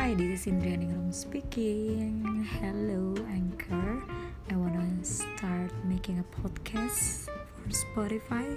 Hi, this is Indrianingrum speaking. Hello, Anchor. I wanna start making a podcast for Spotify.